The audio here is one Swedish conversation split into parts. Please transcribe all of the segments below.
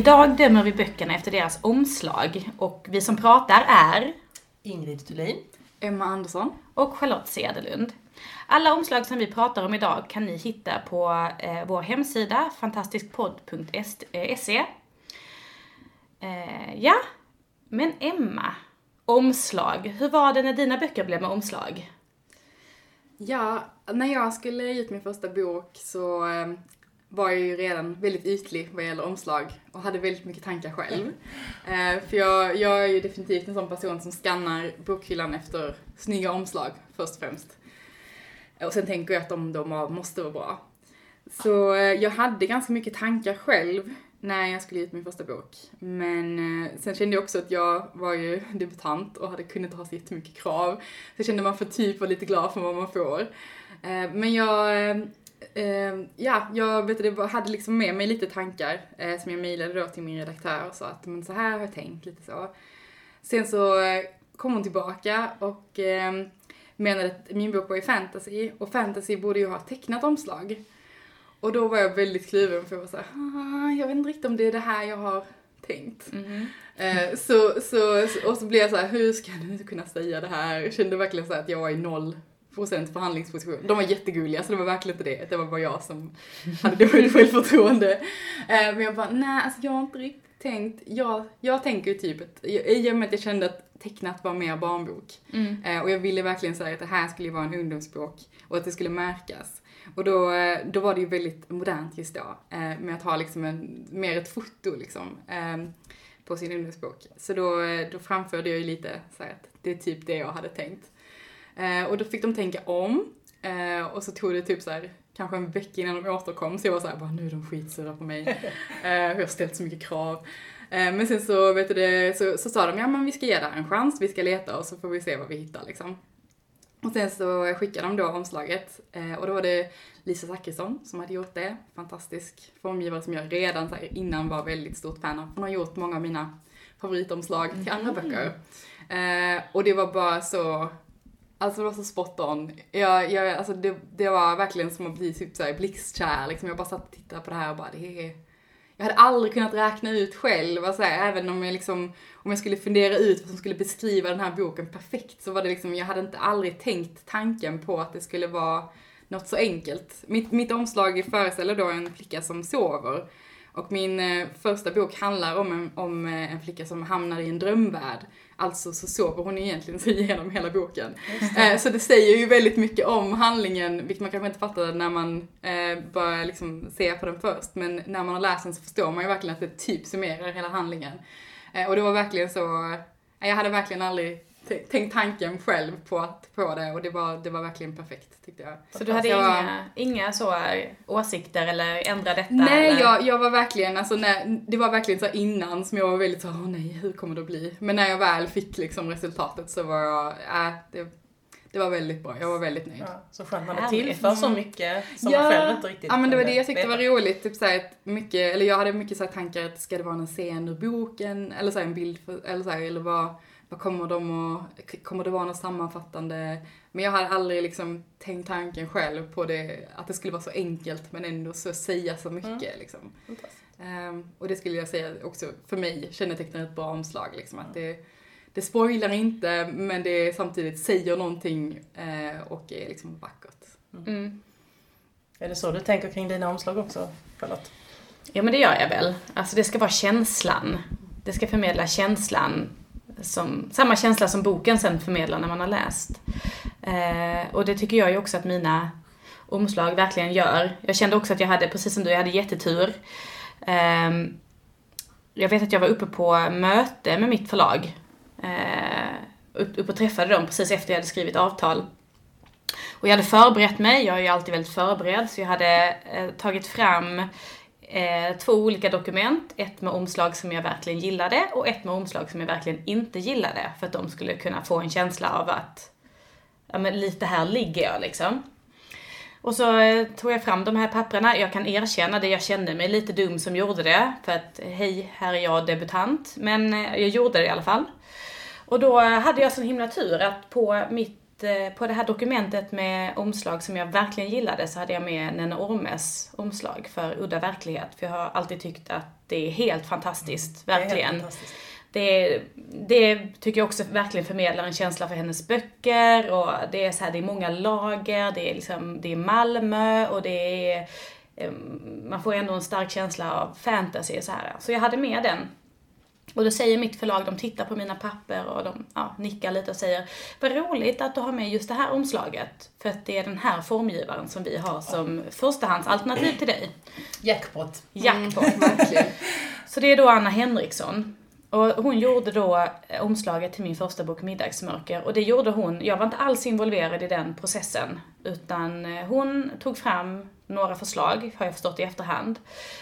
Idag dömer vi böckerna efter deras omslag och vi som pratar är Ingrid Thulin. Emma Andersson. och Charlotte Cederlund. Alla omslag som vi pratar om idag kan ni hitta på eh, vår hemsida fantastiskpodd.se. Eh, ja, men Emma, omslag. Hur var det när dina böcker blev med omslag? Ja, när jag skulle ge ut min första bok så eh, var jag ju redan väldigt ytlig vad gäller omslag och hade väldigt mycket tankar själv. Eh, för jag, jag är ju definitivt en sån person som skannar bokhyllan efter snygga omslag först och främst. Och sen tänker jag att de, de måste vara bra. Så eh, jag hade ganska mycket tankar själv när jag skulle ge ut min första bok. Men eh, sen kände jag också att jag var ju debutant och hade kunnat ha så jättemycket krav. Så jag kände man får typ vara lite glad för vad man får. Eh, Men jag, eh, ja, jag vet jag hade liksom med mig lite tankar eh, som jag mejlade då till min redaktör och sa att men så här har jag tänkt, lite så. Sen så eh, kom hon tillbaka och eh, menade att min bok var ju fantasy och fantasy borde ju ha tecknat omslag. Och då var jag väldigt kluven för jag var såhär, ah, jag vet inte riktigt om det är det här jag har tänkt. Eh, så, så, och så blev jag så här, hur ska jag nu kunna säga det här? Jag kände verkligen så att jag var i noll procent förhandlingsposition. De var jättegulliga så det var verkligen inte det. Det var bara jag som hade dåligt självförtroende. Eh, men jag bara, nej alltså jag har inte riktigt tänkt. Jag, jag tänker ju typ i och med att jag kände att tecknat var mer barnbok. Eh, och jag ville verkligen säga att det här skulle vara en ungdomsbok och att det skulle märkas. Och då, eh, då var det ju väldigt modernt just då, med att ha liksom en, mer ett foto liksom, eh, på sin ungdomsbok. Så då, då framförde jag ju lite så här att det är typ det jag hade tänkt. Eh, och då fick de tänka om, eh, och så tog det typ så här kanske en vecka innan de återkom, så jag var så här, bara nu är de skitsura på mig. Eh, jag har ställt så mycket krav. Eh, men sen så, vet du det, så, så sa de, ja men vi ska ge det här en chans, vi ska leta och så får vi se vad vi hittar liksom. Och sen så skickade de då omslaget och då var det Lisa Zachrisson som hade gjort det. Fantastisk formgivare som jag redan så innan var väldigt stort fan av. Hon har gjort många av mina favoritomslag till andra böcker. Eh, och det var bara så, alltså det var så spot on. Jag, jag, alltså det, det var verkligen som att bli typ såhär blixtkär liksom. Jag bara satt och tittade på det här och bara det är jag hade aldrig kunnat räkna ut själv, alltså, även om jag liksom, om jag skulle fundera ut vad som skulle beskriva den här boken perfekt så var det liksom, jag hade inte aldrig tänkt tanken på att det skulle vara något så enkelt. Mitt, mitt omslag föreställer då en flicka som sover. Och min eh, första bok handlar om en, om eh, en flicka som hamnar i en drömvärld. Alltså så sover hon egentligen sig igenom hela boken. Eh, så det säger ju väldigt mycket om handlingen, vilket man kanske inte fattar när man eh, börjar liksom se på den först. Men när man har läst den så förstår man ju verkligen att det typ summerar hela handlingen. Eh, och det var verkligen så, eh, jag hade verkligen aldrig tänkt tanken själv på, att, på det och det var, det var verkligen perfekt tyckte jag. Så du hade Jag var- inga, inga så åsikter eller ändra detta? Nej, eller? jag, jag var verkligen, alltså när, det var verkligen så innan som jag var väldigt så åh nej, hur kommer det att bli? Men när jag väl fick liksom resultatet så var jag, äh, det, det var väldigt bra, jag var väldigt nöjd. Ja, så skönt man det tillför så mycket som man själv inte riktigt ja men det var det jag tyckte var veta. roligt, typ såhär mycket, eller jag hade mycket så här tankar att ska det vara en scen ur boken, eller så här en bild, för, eller så här, eller vad, vad kommer de att, kommer det vara något sammanfattande? Men jag hade aldrig liksom tänkt tanken själv på det, att det skulle vara så enkelt men ändå så säga så mycket liksom. Fantastiskt. Ehm, och det skulle jag säga också för mig kännetecknar ett bra omslag. Liksom, att det, det spoilar inte men det samtidigt säger någonting eh, och är liksom vackert. Mm. Är det så du tänker kring dina omslag också, Charlotte? Ja men det gör jag väl. Alltså det ska vara känslan. Det ska förmedla känslan. Som, samma känsla som boken sen förmedlar när man har läst. Eh, och det tycker jag ju också att mina omslag verkligen gör. Jag kände också att jag hade, precis som du, jag hade jättetur. Eh, jag vet att jag var uppe på möte med mitt förlag. Eh, upp, upp och träffade dem precis efter jag hade skrivit avtal. Och jag hade förberett mig, jag är ju alltid väldigt förberedd, så jag hade eh, tagit fram eh, två olika dokument. Ett med omslag som jag verkligen gillade och ett med omslag som jag verkligen inte gillade. För att de skulle kunna få en känsla av att, ja men lite här ligger jag liksom. Och så eh, tog jag fram de här papperna. Jag kan erkänna det, jag kände mig lite dum som gjorde det. För att eh, hej, här är jag debutant. Men eh, jag gjorde det i alla fall. Och då hade jag sån himla tur att på mitt på det här dokumentet med omslag som jag verkligen gillade så hade jag med Nene Ormes omslag för Udda verklighet. För jag har alltid tyckt att det är helt fantastiskt, Det helt verkligen. fantastiskt. Det, det tycker jag också verkligen förmedlar en känsla för hennes böcker och det är så här, det är många lager, det är liksom, det är Malmö och det är, eh, man får ändå en stark känsla av fantasy så här. Så jag hade med den. Och då säger mitt förlag, de tittar på mina papper och de ja, nickar lite och säger Vad roligt att du har med just det här omslaget. För att det är den här formgivaren som vi har som förstahandsalternativ till dig. Jackpot. Jackpot. Verkligen. Så det är då Anna Henriksson. Och hon gjorde då eh, omslaget till min första bok Middagsmörker. Och det gjorde hon, jag var inte alls involverad i den processen. Utan eh, hon tog fram några förslag, har jag förstått i efterhand.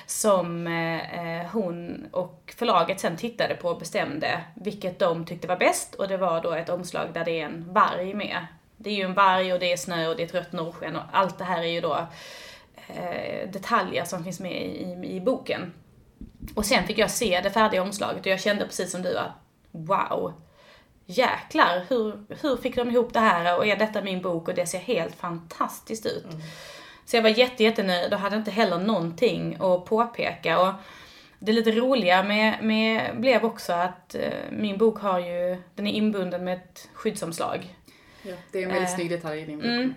Som eh, eh, hon och förlaget sen tittade på och bestämde vilket de tyckte var bäst. Och det var då ett omslag där det är en varg med. Det är ju en varg och det är snö och det är ett rött norrsken och allt det här är ju då eh, detaljer som finns med i, i, i boken. Och sen fick jag se det färdiga omslaget och jag kände precis som du att wow, jäklar, hur, hur fick de ihop det här och är detta min bok och det ser helt fantastiskt ut. Mm. Så jag var jätte, jättenöjd och hade inte heller någonting att påpeka. Och det lite roliga med, med blev också att eh, min bok har ju, den är inbunden med ett skyddsomslag. Ja, det är en väldigt Eh, snygg detalj i din bok. Mm.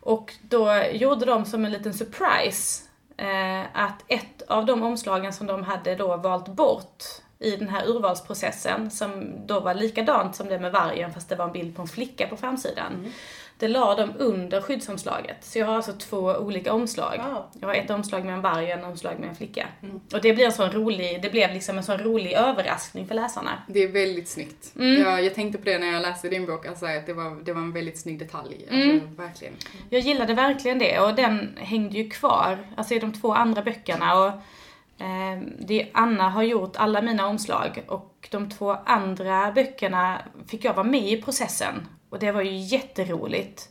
Och då gjorde de som en liten surprise eh, att ett av de omslagen som de hade då valt bort i den här urvalsprocessen, som då var likadant som det med vargen fast det var en bild på en flicka på framsidan. Det la de under skyddsomslaget. Så jag har alltså två olika omslag. Wow. Jag har ett omslag med en varg och en omslag med en flicka. Och det blir en sån rolig, det blev liksom en sån rolig överraskning för läsarna. Det är väldigt snyggt. Mm. Jag, jag tänkte på det när jag läste din bok, alltså, att det var, det var en väldigt snygg detalj. Alltså, Mm. Verkligen. Jag gillade verkligen det och den hängde ju kvar, alltså i de två andra böckerna. Och, eh, det, Anna har gjort alla mina omslag och de två andra böckerna fick jag vara med i processen. Och det var ju jätteroligt.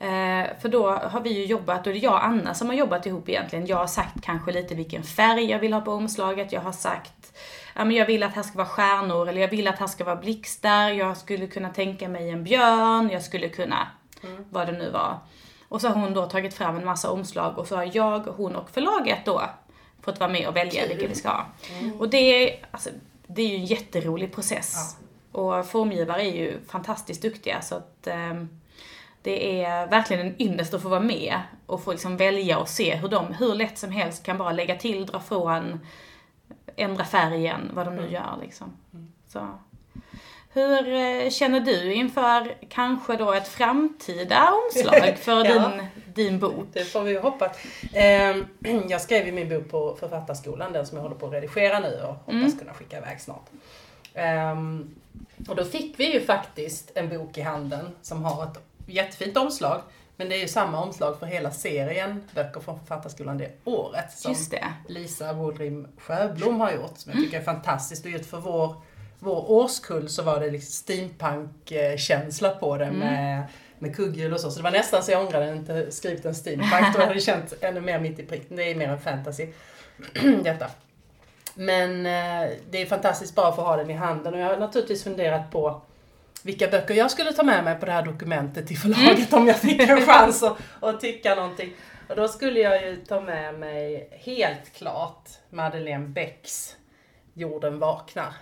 Eh, för då har vi ju jobbat, och det är jag och Anna som har jobbat ihop egentligen. Jag har sagt kanske lite vilken färg jag vill ha på omslaget. Jag har sagt, ja men jag vill att här ska vara stjärnor, eller jag vill att här ska vara blixtar. Jag skulle kunna tänka mig en björn, jag skulle kunna, vad det nu var. Och så har hon då tagit fram en massa omslag och så har jag, hon och förlaget då fått vara med och välja vilka vi ska ha. Och det är, alltså, det är ju en jätterolig process. Och formgivare är ju fantastiskt duktiga så att ehm, det är verkligen en ynnest att få vara med och få liksom välja och se hur de hur lätt som helst kan bara lägga till, dra från, ändra färgen, vad de nu gör liksom. Så. Hur eh, känner du inför kanske då ett framtida omslag för Ja. din, din bok? Det får vi ju hoppas. Ehm, Jag skrev ju min bok på Författarskolan, den som jag håller på att redigera nu och hoppas Mm. kunna skicka iväg snart. Ehm, Och då fick vi ju faktiskt en bok i handen som har ett jättefint omslag. Men det är ju samma omslag för hela serien böcker från Författarskolan det året. Som Just det. Lisa Woldrim Sjöblom har gjort, som jag tycker är fantastiskt. Och just för vår, vår årskull så var det liksom steampunk-känsla på det med, med kugghjul och så. Så det var nästan så jag ångrade att jag inte skrivit en steampunk. Då hade det känts ännu mer mitt i prick. Det är mer en fantasy, detta. Men eh, det är fantastiskt bra att ha den i handen och jag har naturligtvis funderat på vilka böcker jag skulle ta med mig på det här dokumentet till förlaget om jag fick en chans att, att tycka någonting. Och då skulle jag ju ta med mig helt klart Madeleine Becks Jorden vaknar.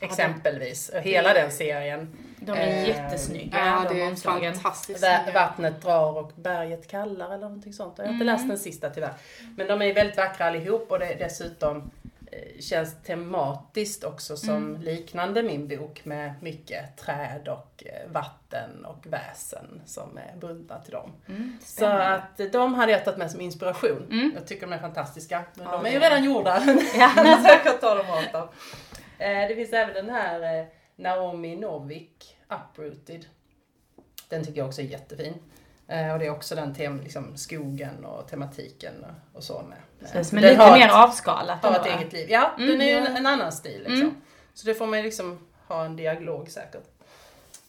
Exempelvis. Och hela den serien. De är Eh, jättesnygga, Ja, de det är omslagen. fantastiskt. Va-. Vattnet drar och berget kallar eller någonting sånt. Jag har inte Mm. läst den sista tyvärr. Men de är väldigt vackra allihop och det är dessutom känns tematiskt också som Mm. liknande min bok med mycket träd och eh, vatten och väsen som är bundna till dem. Mm, Så att eh, de hade jag tagit med som inspiration. Mm. Jag tycker de är fantastiska. Men Ja, de är ju redan gjorda. Ja. så jag kan ta dem. Eh, Det finns även den här eh, Naomi Novik, Uprooted. Den tycker jag också är jättefin. Eh, och det är också den tem, liksom, skogen och tematiken och, så med. Precis, men Den lite mer ett- avskalat. har ett va? eget liv. Ja, Mm, den är ju en, en annan stil liksom. Mm. Så det får man ju liksom ha en dialog säkert.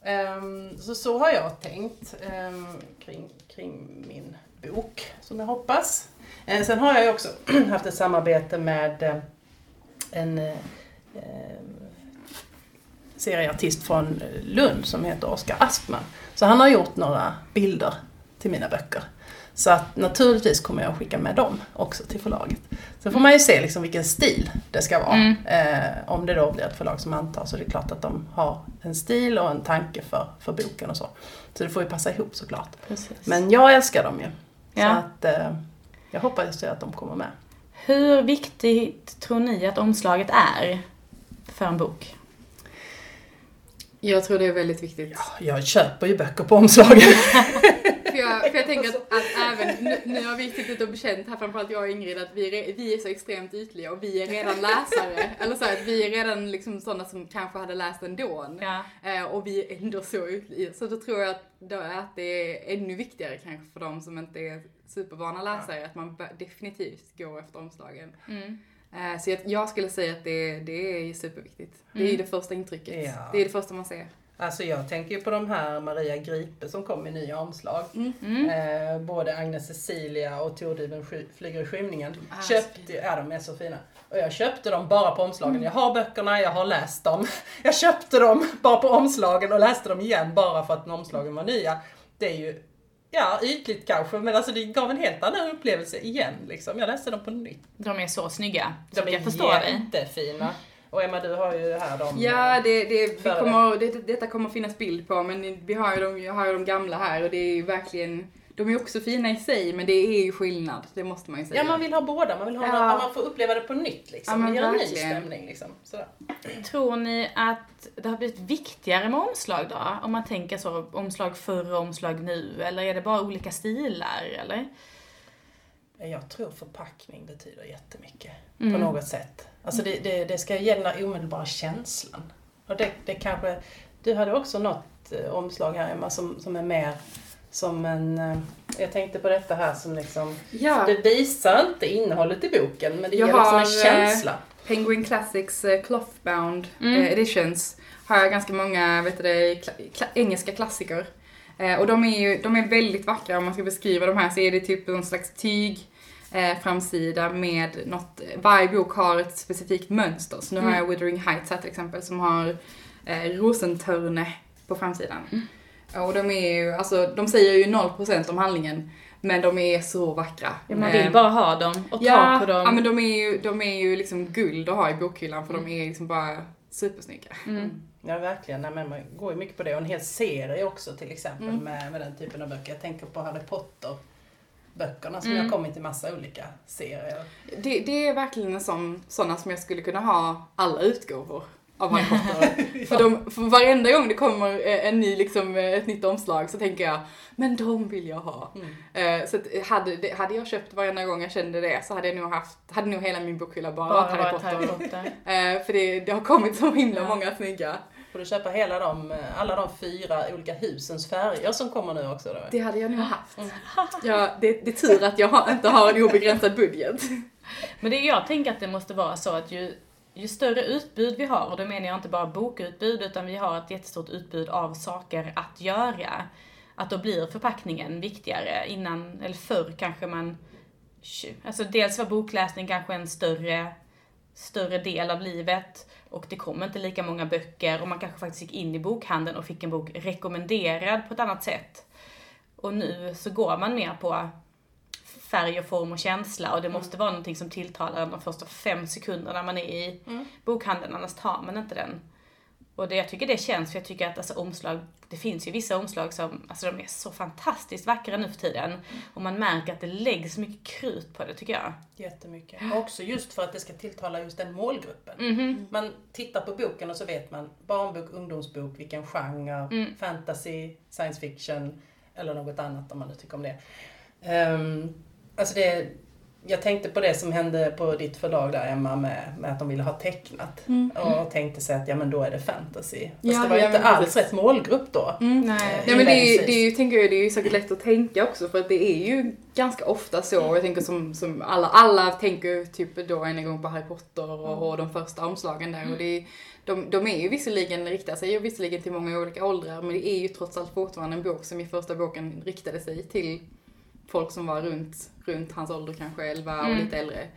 Ehm, så så har jag tänkt ehm, kring, kring min bok, som jag hoppas. Eh, sen har jag ju också haft ett samarbete med eh, en eh, serieartist från Lund som heter Oskar Aspman. Så han har gjort några bilder till mina böcker. Så att naturligtvis kommer jag skicka med dem också till förlaget. Sen får man ju se liksom vilken stil det ska vara. Mm. Eh, om det då blir ett förlag som antar så är det klart att de har en stil och en tanke för, för boken och så. Så det får ju passa ihop såklart. Precis. Men jag älskar dem ju. Så Ja. att eh, jag hoppas ju att de kommer med. Hur viktigt tror ni att omslaget är för en bok? Jag tror det är väldigt viktigt. Jag köper ju böcker på omslagen. För jag, tänker att, att även, nu, nu har vi suttit och bekänt här, framförallt jag och Ingrid, att vi, är re- vi är så extremt ytliga och vi är redan läsare. Eller så att vi är redan liksom sådana som kanske hade läst ändå. Ja. Eh, och vi är ändå så ytliga. Så då tror jag att, då, att det är ännu viktigare kanske för de som inte är supervana läsare, att man definitivt går efter omslagen. Mm. Eh, så jag, jag skulle säga att det, det är superviktigt. Det är ju det första intrycket. Ja. Det är det första man ser. Alltså jag tänker ju på de här Maria Gripe som kom i nya omslag. Mm. Eh, både Agnes Cecilia och Tordyven sky- flyger i skymningen. är så köpte, ja de är så fina. Och jag köpte dem bara på omslagen. Jag har böckerna, jag har läst dem. Jag köpte dem bara på omslagen och läste dem igen bara för att omslagen var nya. Det är ju, ja ytligt kanske, men alltså det gav en helt annan upplevelse igen liksom. Jag läste dem på nytt. De är så snygga. De Så är jättefina. Och Emma du har ju här dem. Ja, det, det, vi Före. kommer, det, detta kommer finnas bild på, men vi har ju de, jag har ju de gamla här och det är ju verkligen, de är också fina i sig, men det är ju skillnad, det måste man ju säga. Ja, man vill ha båda. Man vill ha Ja. man får uppleva det på nytt liksom. Ja, det ger en ny stämning liksom. Sådär. Tror ni att det har blivit viktigare med omslag då? Om man tänker så, omslag förr och omslag nu, eller är det bara olika stilar, eller? Jag tror förpackning betyder jättemycket. Mm. På något sätt. Alltså det, det, det ska där omedelbara känslan. Och det, det kanske... Du hade också något eh, omslag här Emma som, som är mer som en... Eh, jag tänkte på detta här som liksom... Ja, Det visar inte innehållet i boken men det Jag ger liksom en känsla. Penguin Classics eh, Clothbound Mm. eh, Editions har jag ganska många, vet du det, kla- kla- engelska klassiker. Eh, och de är ju, de är väldigt vackra, om man ska beskriva de här så är det typ någon slags tyg eh, framsida med något, varje bok har ett specifikt mönster. Så nu har jag Withering Heights här till exempel som har eh, rosentörne på framsidan. Och de är ju, alltså de säger ju 0% om handlingen, men de är så vackra. Ja, man Eh, vill bara ha dem och ta Ja, på dem. ja men de är, ju, de är ju liksom guld att ha i bokhyllan för de är liksom bara supersnygga. Mm. Ja verkligen, Nej, men man går ju mycket på det. Och en hel serie också till exempel Mm. med, med den typen av böcker. Jag tänker på Harry Potter böckerna som Mm. har kommit i massa olika serier. Det, det är verkligen en sån, såna som jag skulle kunna ha alla utgåvor av Harry Potter. för, de, för varenda gång det kommer eh, en ny, liksom, eh, ett nytt omslag så tänker jag, men de vill jag ha. Mm. Eh, Så att hade, hade jag köpt varenda gång jag kände det så hade jag nog haft, hade nog hela min bokhylla bara, Bara varit Harry Potter. Harry Potter. För det, det har kommit så himla Ja. många snygga. Får du köpa hela de, alla de fyra olika husens färger som kommer nu också? Då? Det hade jag nog haft. Ja, det, det är tur att jag har, inte har en obegränsad budget. Men det, jag tänker att det måste vara så att ju, ju större utbud vi har, och då menar jag inte bara bokutbud, utan vi har ett jättestort utbud av saker att göra, att då blir förpackningen viktigare. Innan, eller förr kanske man, alltså dels var bokläsning kanske en större, större del av livet, och det kom inte lika många böcker, och man kanske faktiskt gick in i bokhandeln och fick en bok rekommenderad på ett annat sätt. Och nu så går man mer på färg och form och känsla och det måste vara någonting som tilltalar de första fem sekunderna man är i bokhandeln, annars tar man inte den. Och det, jag tycker det känns, för jag tycker att alltså, omslag, det finns ju vissa omslag som, alltså de är så fantastiskt vackra nu för tiden. Och man märker att det läggs mycket krut på det tycker jag. Jättemycket. Och också just för att det ska tilltala just den målgruppen. Mhm. Man tittar på boken och så vet man barnbok, ungdomsbok, vilken genre, Mm. fantasy, science fiction eller något annat om man nu tycker om det. Um, alltså det, jag tänkte på det som hände på ditt förlag där Emma med, med att de ville ha tecknat. Och tänkte sig att ja men då är det fantasy. Fast Ja, det var ju ja, inte alls precis. rätt målgrupp då. Nej. Nej men det är, det är ju, tänker jag, det är ju säkert lätt att tänka också för att det är ju ganska ofta så. Och jag tänker som, som alla, alla tänker typ då en gång på Harry Potter och, och de första omslagen där. Och det är, de, de är ju visserligen, riktar sig ju visserligen till många olika åldrar men det är ju trots allt fortfarande en bok som i första boken riktade sig till folk som var runt, runt hans ålder kanske, 11 och Mm. lite äldre.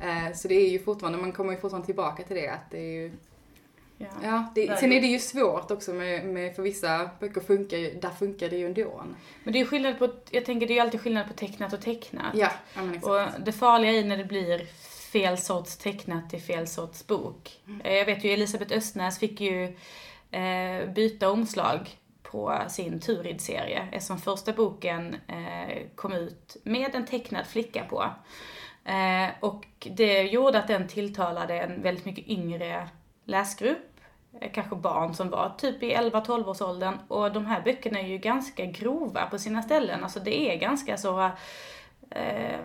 Eh, så det är ju fortfarande, man kommer ju fortfarande tillbaka till det att det är ju Ja. Ja, det, sen är det ju svårt också med, med för vissa böcker funkar ju, där funkar det ju ändå. Men det är ju skillnad på, jag tänker det är ju alltid skillnad på tecknat och tecknat. Ja, ja. Och det farliga är när det blir fel sorts tecknat till fel sorts bok. Eh, Jag vet ju Elisabeth Östnäs fick ju eh, byta omslag på sin Turid-serie eftersom första boken eh, kom ut med en tecknad flicka på. Eh, och det gjorde att den tilltalade en väldigt mycket yngre läsgrupp. Eh, Kanske barn som var typ i 11-12 års åldern. Och de här böckerna är ju ganska grova på sina ställen. Alltså det är ganska så eh,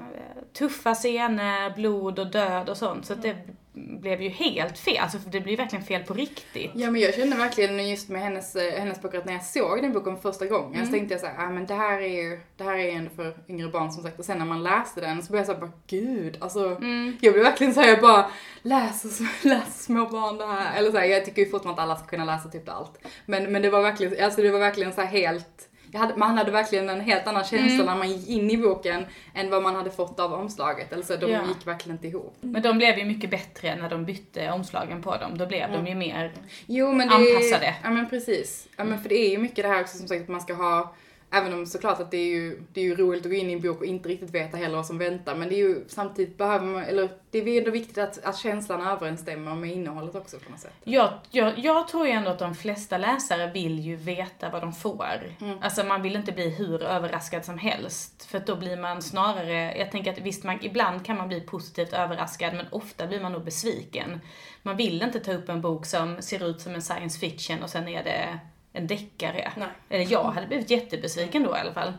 tuffa scener, blod och död och sånt. Så det blev ju helt fel. Alltså det blir verkligen fel på riktigt. Ja men jag kände verkligen just med hennes, eh, hennes böcker att när jag såg den boken första gången Mm. så tänkte jag så här, ah, men det här är ju, det här är ju ändå för yngre barn som sagt och sen när man läste den så blev jag så här, bara gud, alltså Mm. jag blev verkligen såhär, jag bara läser, läser små barn det här. Eller så här, jag tycker ju fortfarande att alla ska kunna läsa typ allt. Men, men det var verkligen, alltså det var verkligen så här helt hade, man hade verkligen en helt annan känsla Mm. när man gick in i boken än vad man hade fått av omslaget. Alltså de Ja. gick verkligen inte ihop. Men de blev ju mycket bättre när de bytte omslagen på dem. Då blev de ju mer Jo men det Anpassade. Ja men precis. Ja men för det är ju mycket det här också som sagt att man ska ha Även om såklart att det är ju, det är ju roligt att gå in i en bok och inte riktigt veta heller vad som väntar. Men det är ju samtidigt behöver man, eller det är ändå viktigt att, att känslan överensstämmer med innehållet också på något sätt. Jag, jag, jag tror ju ändå att de flesta läsare vill ju veta vad de får. Alltså man vill inte bli hur överraskad som helst. För då blir man snarare, jag tänker att visst, man, ibland kan man bli positivt överraskad men ofta blir man nog besviken. Man vill inte ta upp en bok som ser ut som en science fiction och sen är det en deckare. Nej. Jag hade blivit jättebesviken då i alla fall.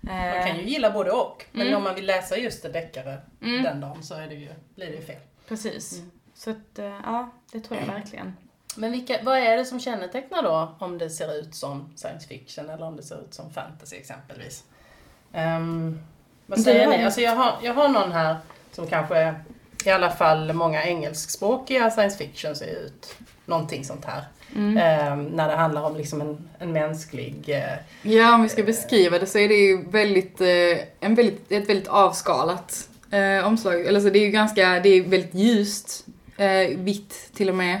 Man kan ju gilla både och. Men om man vill läsa just en deckare den dagen så är det ju, blir det ju fel. Precis. Så att, eh, ja, det tror jag verkligen. Men vilka, vad är det som kännetecknar då om det ser ut som science fiction eller om det ser ut som fantasy exempelvis? Um, vad säger ni? Alltså jag har, jag har någon här som kanske i alla fall många engelskspråkiga science fiction ser ut. Någonting sånt här. Ehm, när det handlar om liksom en, en mänsklig... eh, Ja, om vi ska beskriva det så är det ju väldigt, eh, en väldigt, ett väldigt avskalat eh, omslag. Eller så det är ju ganska, det är väldigt ljust, eh, vitt till och med.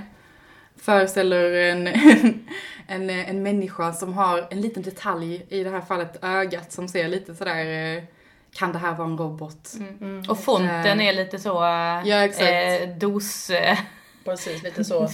Föreställer en, en, en människa som har en liten detalj, i det här fallet ögat, som ser lite sådär, eh, kan det här vara en robot? Och fonten Eh, är lite så ja, exakt. eh, dos-stil. precis, lite så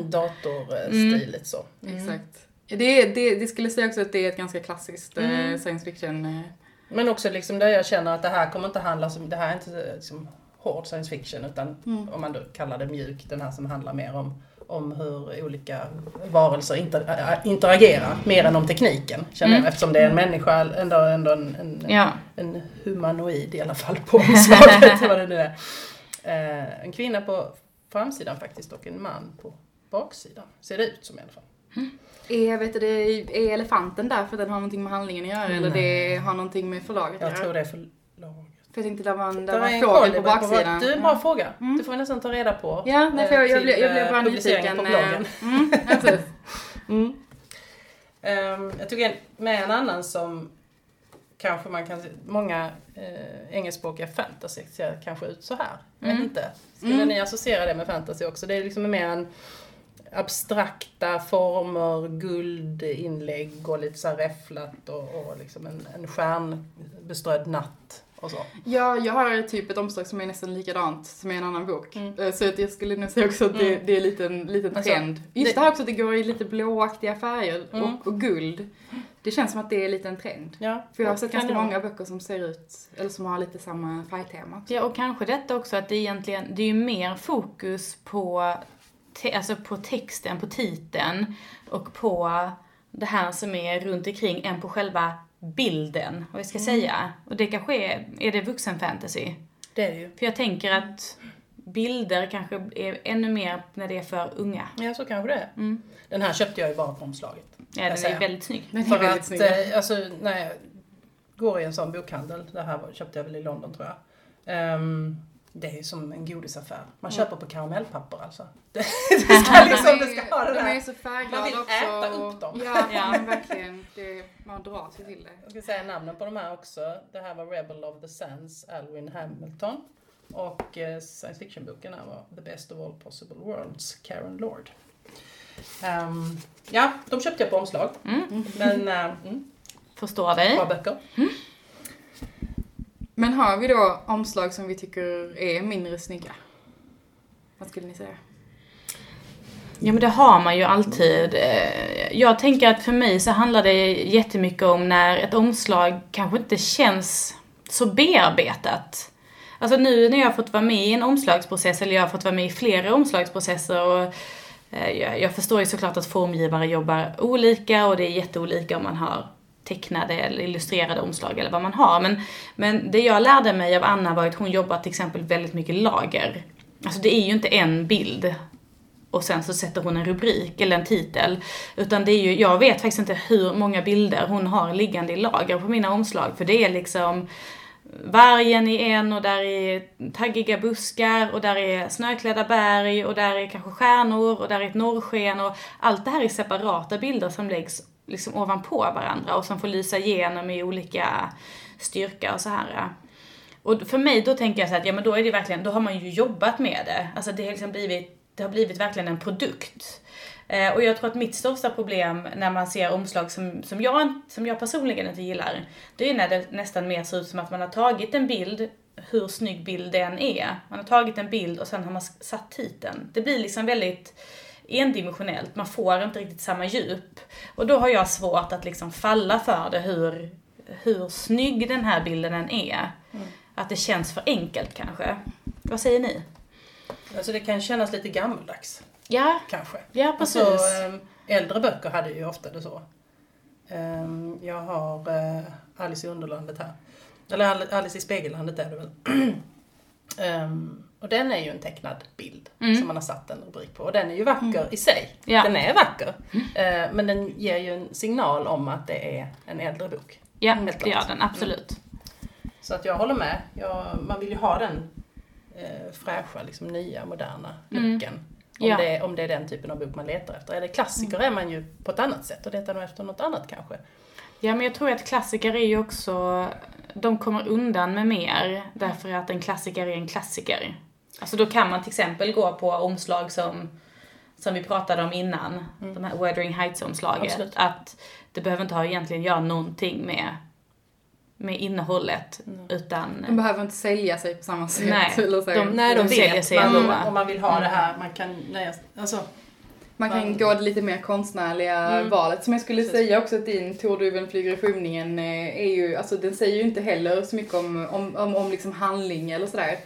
datorstiligt så. Exakt. Det, det, det skulle säga också att det är ett ganska klassiskt eh, Mm. science fiction. Eh, Men också liksom där jag känner att det här kommer inte handla som, det här är inte liksom hård science fiction utan om man då kallar det mjuk, den här som handlar mer om, om hur olika varelser inter, äh, interagerar, mer än om tekniken känner jag eftersom det är en människa, ändå, ändå en, en, Ja. en humanoid i alla fall på omslaget, vad det nu är. Eh, en kvinna på framsidan faktiskt och en man på baksidan, ser det ut som i alla fall. Är, vet du, är elefanten där för att den har någonting med handlingen att göra eller det har någonting med förlaget att Jag göra? tror det är förlaget. För jag tänkte där var en, där var en fågel på baksidan. Du, en bra fråga. Det får vi nästan ta reda på. Ja, nej, för jag, eh, jag, blev, jag blev bara eh, nyfiken. på eh, bloggen. Mm, ja, precis. Ehm, jag tog en, med en annan som kanske man kan många eh, engelskspråkiga fantasy ser kanske ut så här. Jag vet inte. Skulle ni associera det med fantasy också? Det är liksom mer en abstrakta former, guldinlägg och lite så här räfflat och, och liksom en, en stjärnbeströdd natt och så. Ja, jag har typ ett omslag som är nästan likadant som är en annan bok. Eh, Så att jag skulle nog säga också att det, det är en liten Alltså, trend. Just det- här också att det går i lite blåaktiga färger och, och guld. Det känns som att det är lite en trend. Ja, För jag har sett ganska många böcker som ser ut, eller som har lite samma färgtema. Ja, och kanske detta också att det egentligen, det är ju mer fokus på, te, alltså på texten, på titeln och på det här som är runt omkring än på själva bilden, vad jag ska säga. Och det kanske är, är det vuxenfantasy? Det är det ju. För jag tänker att bilder kanske är ännu mer när det är för unga. Ja, så kanske det är. Mm. Den här köpte jag ju bara på omslaget. Ja, den är säga. väldigt snygg. Den För väldigt att, snygg. eh, alltså, när jag går i en sån bokhandel, det här var- köpte jag väl i London tror jag. Ehm, det är ju som en godisaffär. Man köper på karamellpapper alltså. Det, det ska liksom, det ska ha det de är ju där. så Man färgglada vill också. äta upp dem. Ja, Ja. men verkligen. Det, man dras ju till det. Jag ska säga namnen på de här också. Det här var Rebel of the Sands, Alwyn Hamilton. Och eh, science fiction-boken här var The Best of All Possible Worlds, Karen Lord. Ehm, ja, de köpte jag på omslag. Mm. Men, uh, mm, Förstår dig. bra böcker. Men har vi då omslag som vi tycker är mindre snygga? Vad skulle ni säga? Ja men det har man ju alltid. Eh, Jag tänker att för mig så handlar det jättemycket om när ett omslag kanske inte känns så bearbetat. Alltså nu när jag har fått vara med i en omslagsprocess, eller jag har fått vara med i flera omslagsprocesser och Eh, jag, förstår ju såklart att formgivare jobbar olika och det är jätteolika om man har tecknade eller illustrerade omslag eller vad man har. Men, men det jag lärde mig av Anna var att hon jobbar till exempel väldigt mycket lager. Alltså det är ju inte en bild och sen så sätter hon en rubrik eller en titel. Utan det är ju, jag vet faktiskt inte hur många bilder hon har liggande i lager på mina omslag. För det är liksom vargen i en och där är taggiga buskar och där är snöklädda berg och där är kanske stjärnor och där är ett norrsken och allt det här är separata bilder som läggs liksom ovanpå varandra och som får lysa igenom i olika styrka och så här. Och för mig då tänker jag så att ja men då är det verkligen, då har man ju jobbat med det. Alltså det har liksom blivit, det har blivit verkligen en produkt. Eh, och jag tror att mitt största problem när man ser omslag som, som, jag, som jag personligen inte gillar, det är när det nästan mer ser ut som att man har tagit en bild, hur snygg bild den är. Man har tagit en bild och sen har man satt titeln. Det blir liksom väldigt endimensionellt, man får inte riktigt samma djup. Och då har jag svårt att liksom falla för det hur, hur snygg den här bilden än är. Att det känns för enkelt kanske. Vad säger ni? Alltså det kan kännas lite gammaldags, Ja, kanske. ja precis. Alltså, äldre böcker hade ju ofta det så. Ehm, jag har eh, Alice i Underlandet här. Eller Al- Alice i Spegellandet är det väl. Ehm, och den är ju en tecknad bild som man har satt en rubrik på. Och den är ju vacker i sig. Ja. Den är vacker. Eh, men den ger ju en signal om att det är en äldre bok. ja, det gör den absolut. Så att jag håller med. Jag, man vill ju ha den eh, fräscha, liksom, nya, moderna looken. Om, Ja. det, om det är den typen av bok man letar efter. Det klassiker är man ju på ett annat sätt och letar nog efter något annat kanske. Ja, men jag tror att klassiker är ju också, de kommer undan med mer därför att en klassiker är en klassiker. Alltså då kan man till exempel gå på omslag som, som vi pratade om innan, de här Wuthering Heights-omslaget. Att det behöver inte ha egentligen göra någonting med, med innehållet, utan... De behöver inte sälja sig på samma sätt. Nej, eller så. de- Nej, de De säljer vet sig man, ändå. om man vill ha det här. Man kan nöja alltså, Man kan gå det lite mer konstnärliga valet. Som jag skulle Mm. Precis. säga också att din Torduven flyger i skymningen eh, är ju, alltså den säger ju inte heller så mycket om, om, om, om liksom handling eller sådär.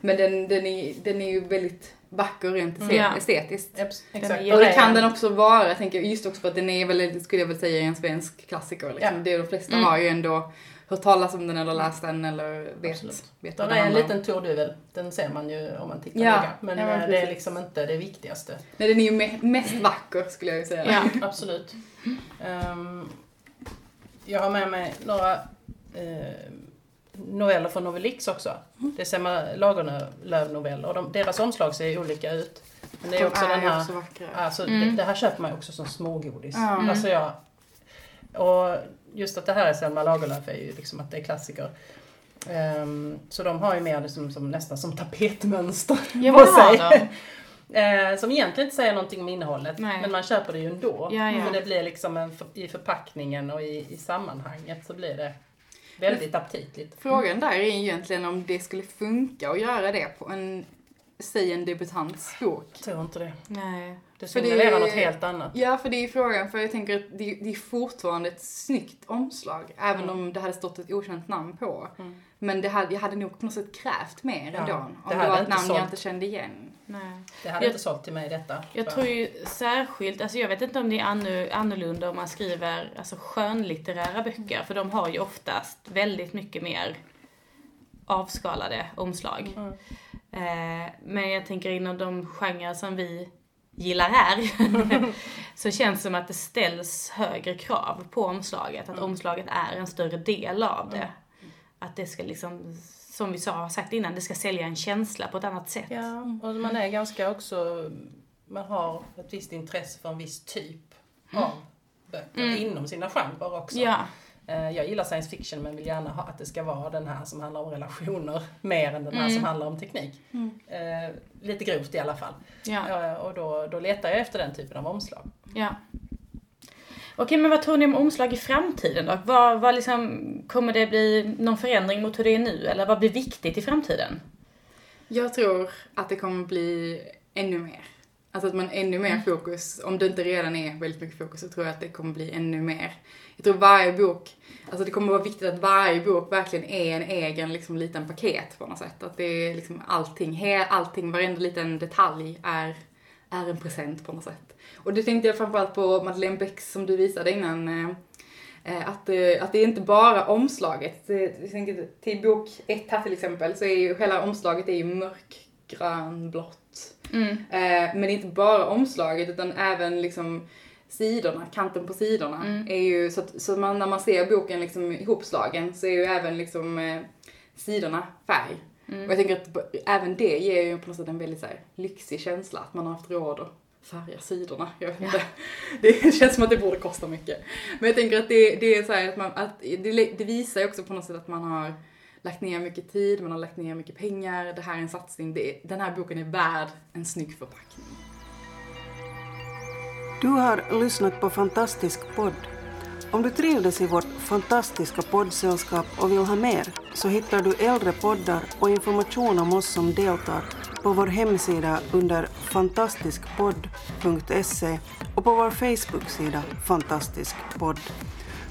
Men den, den, är, den är ju väldigt vacker rent Mm. Estetiskt. är exakt. Och det kan en- den också vara, jag tänker just också för att den är väl, skulle jag väl säga, en svensk klassiker. Liksom. Ja. Det är de flesta Mm. har ju ändå hört talas om den eller läst den eller vet, Absolut. vet Den är en liten torduvel. Den ser man ju om man tittar Ja. noga. Men, Ja, men eh, det är liksom inte det viktigaste. Nej, den är ju me- mest vacker skulle jag ju säga. Ja. Absolut. Ehm, jag har med mig några eh, noveller från Novelix också. Det är Selma Lagerlöf-noveller och de, deras omslag ser olika ut. Men det är De också den här... också vackra. Alltså, Mm. det, det här köper man ju också som smågodis. Ja. Alltså jag, och just att det här är Selma Lagerlöf är ju liksom att det är klassiker. Ehm, så de har ju mer liksom, som, nästan som tapetmönster Ja, på sig. Eh, som egentligen inte säger någonting om innehållet, Nej. men man köper det ju ändå. Ja, ja. För det blir liksom en, i förpackningen och i, i sammanhanget så blir det väldigt aptitligt. Frågan där är egentligen om det skulle funka att göra det på en säg en debutants bok. Jag tror inte det. Nej. Det För det- signalerar något helt annat. Ja, för det är frågan, för jag tänker att det, det är fortfarande ett snyggt omslag, även Mm. om det hade stått ett okänt namn på. Men det hade, jag hade nog på något sätt krävt mer Ja, ändå. det Om hade det var ett namn jag sålt. inte kände igen. Nej. Det hade Jag- inte sålt till mig detta. Jag tror ju särskilt, alltså jag vet inte om det är anno- annorlunda om man skriver alltså skönlitterära böcker, för de har ju oftast väldigt mycket mer avskalade omslag. Mm. Eh, men jag tänker inom de genrer som vi gillar här, så känns det som att det ställs högre krav på omslaget, att Mm. omslaget är en större del av det. Att det ska liksom, som vi sa, har sagt innan, det ska sälja en känsla på ett annat sätt. Ja, och man är ganska också, man har ett visst intresse för en viss typ av böcker inom sina genrer också. Ja, Jag gillar science fiction men vill gärna ha att det ska vara den här som handlar om relationer mer än den här som handlar om teknik. Eh, lite grovt i alla fall. ja. Eh, Och då, då letar jag efter den typen av omslag. Ja. Okej, men vad tror ni om omslag i framtiden då? Vad, vad liksom, kommer det bli någon förändring mot hur det är nu? Eller vad blir viktigt i framtiden? Jag tror att det kommer bli ännu mer. Alltså att man ännu mer fokus, om det inte redan är väldigt mycket fokus, så tror jag att det kommer bli ännu mer. Jag tror varje bok, alltså det kommer vara viktigt att varje bok verkligen är en egen liksom, liten paket på något sätt. Att det är liksom allting, allting, varenda liten detalj är, är en present på något sätt. Och det tänkte jag framförallt på Madeleine Becks som du visade innan, eh, Eh, Att, eh, att det är inte bara omslaget. Till bok ett här till exempel så är ju hela omslaget är ju mörkgrönblått. Mm. Eh, Men det är inte bara omslaget utan även liksom sidorna, kanten på sidorna. Mm. Är ju, så att, så man, när man ser boken liksom ihopslagen så är ju även liksom eh, sidorna färg. Mm. Och jag tänker att även det ger ju på något sätt en väldigt så här, lyxig känsla att man har haft råd att färga sidorna. Jag vet inte. Det känns som att det borde kosta mycket. Men jag tänker att det, det är så här att man, att det, det visar ju också på något sätt att man har lagt ner mycket tid, man har lagt ner mycket pengar, det här är en satsning, det, den här boken är värd en snygg förpackning. Du har lyssnat på Fantastisk podd. Om du trivdes i vårt fantastiska poddsällskap och vill ha mer så hittar du äldre poddar och information om oss som deltar på vår hemsida under fantastiskpodd.se och på vår Facebook-sida Fantastisk podd.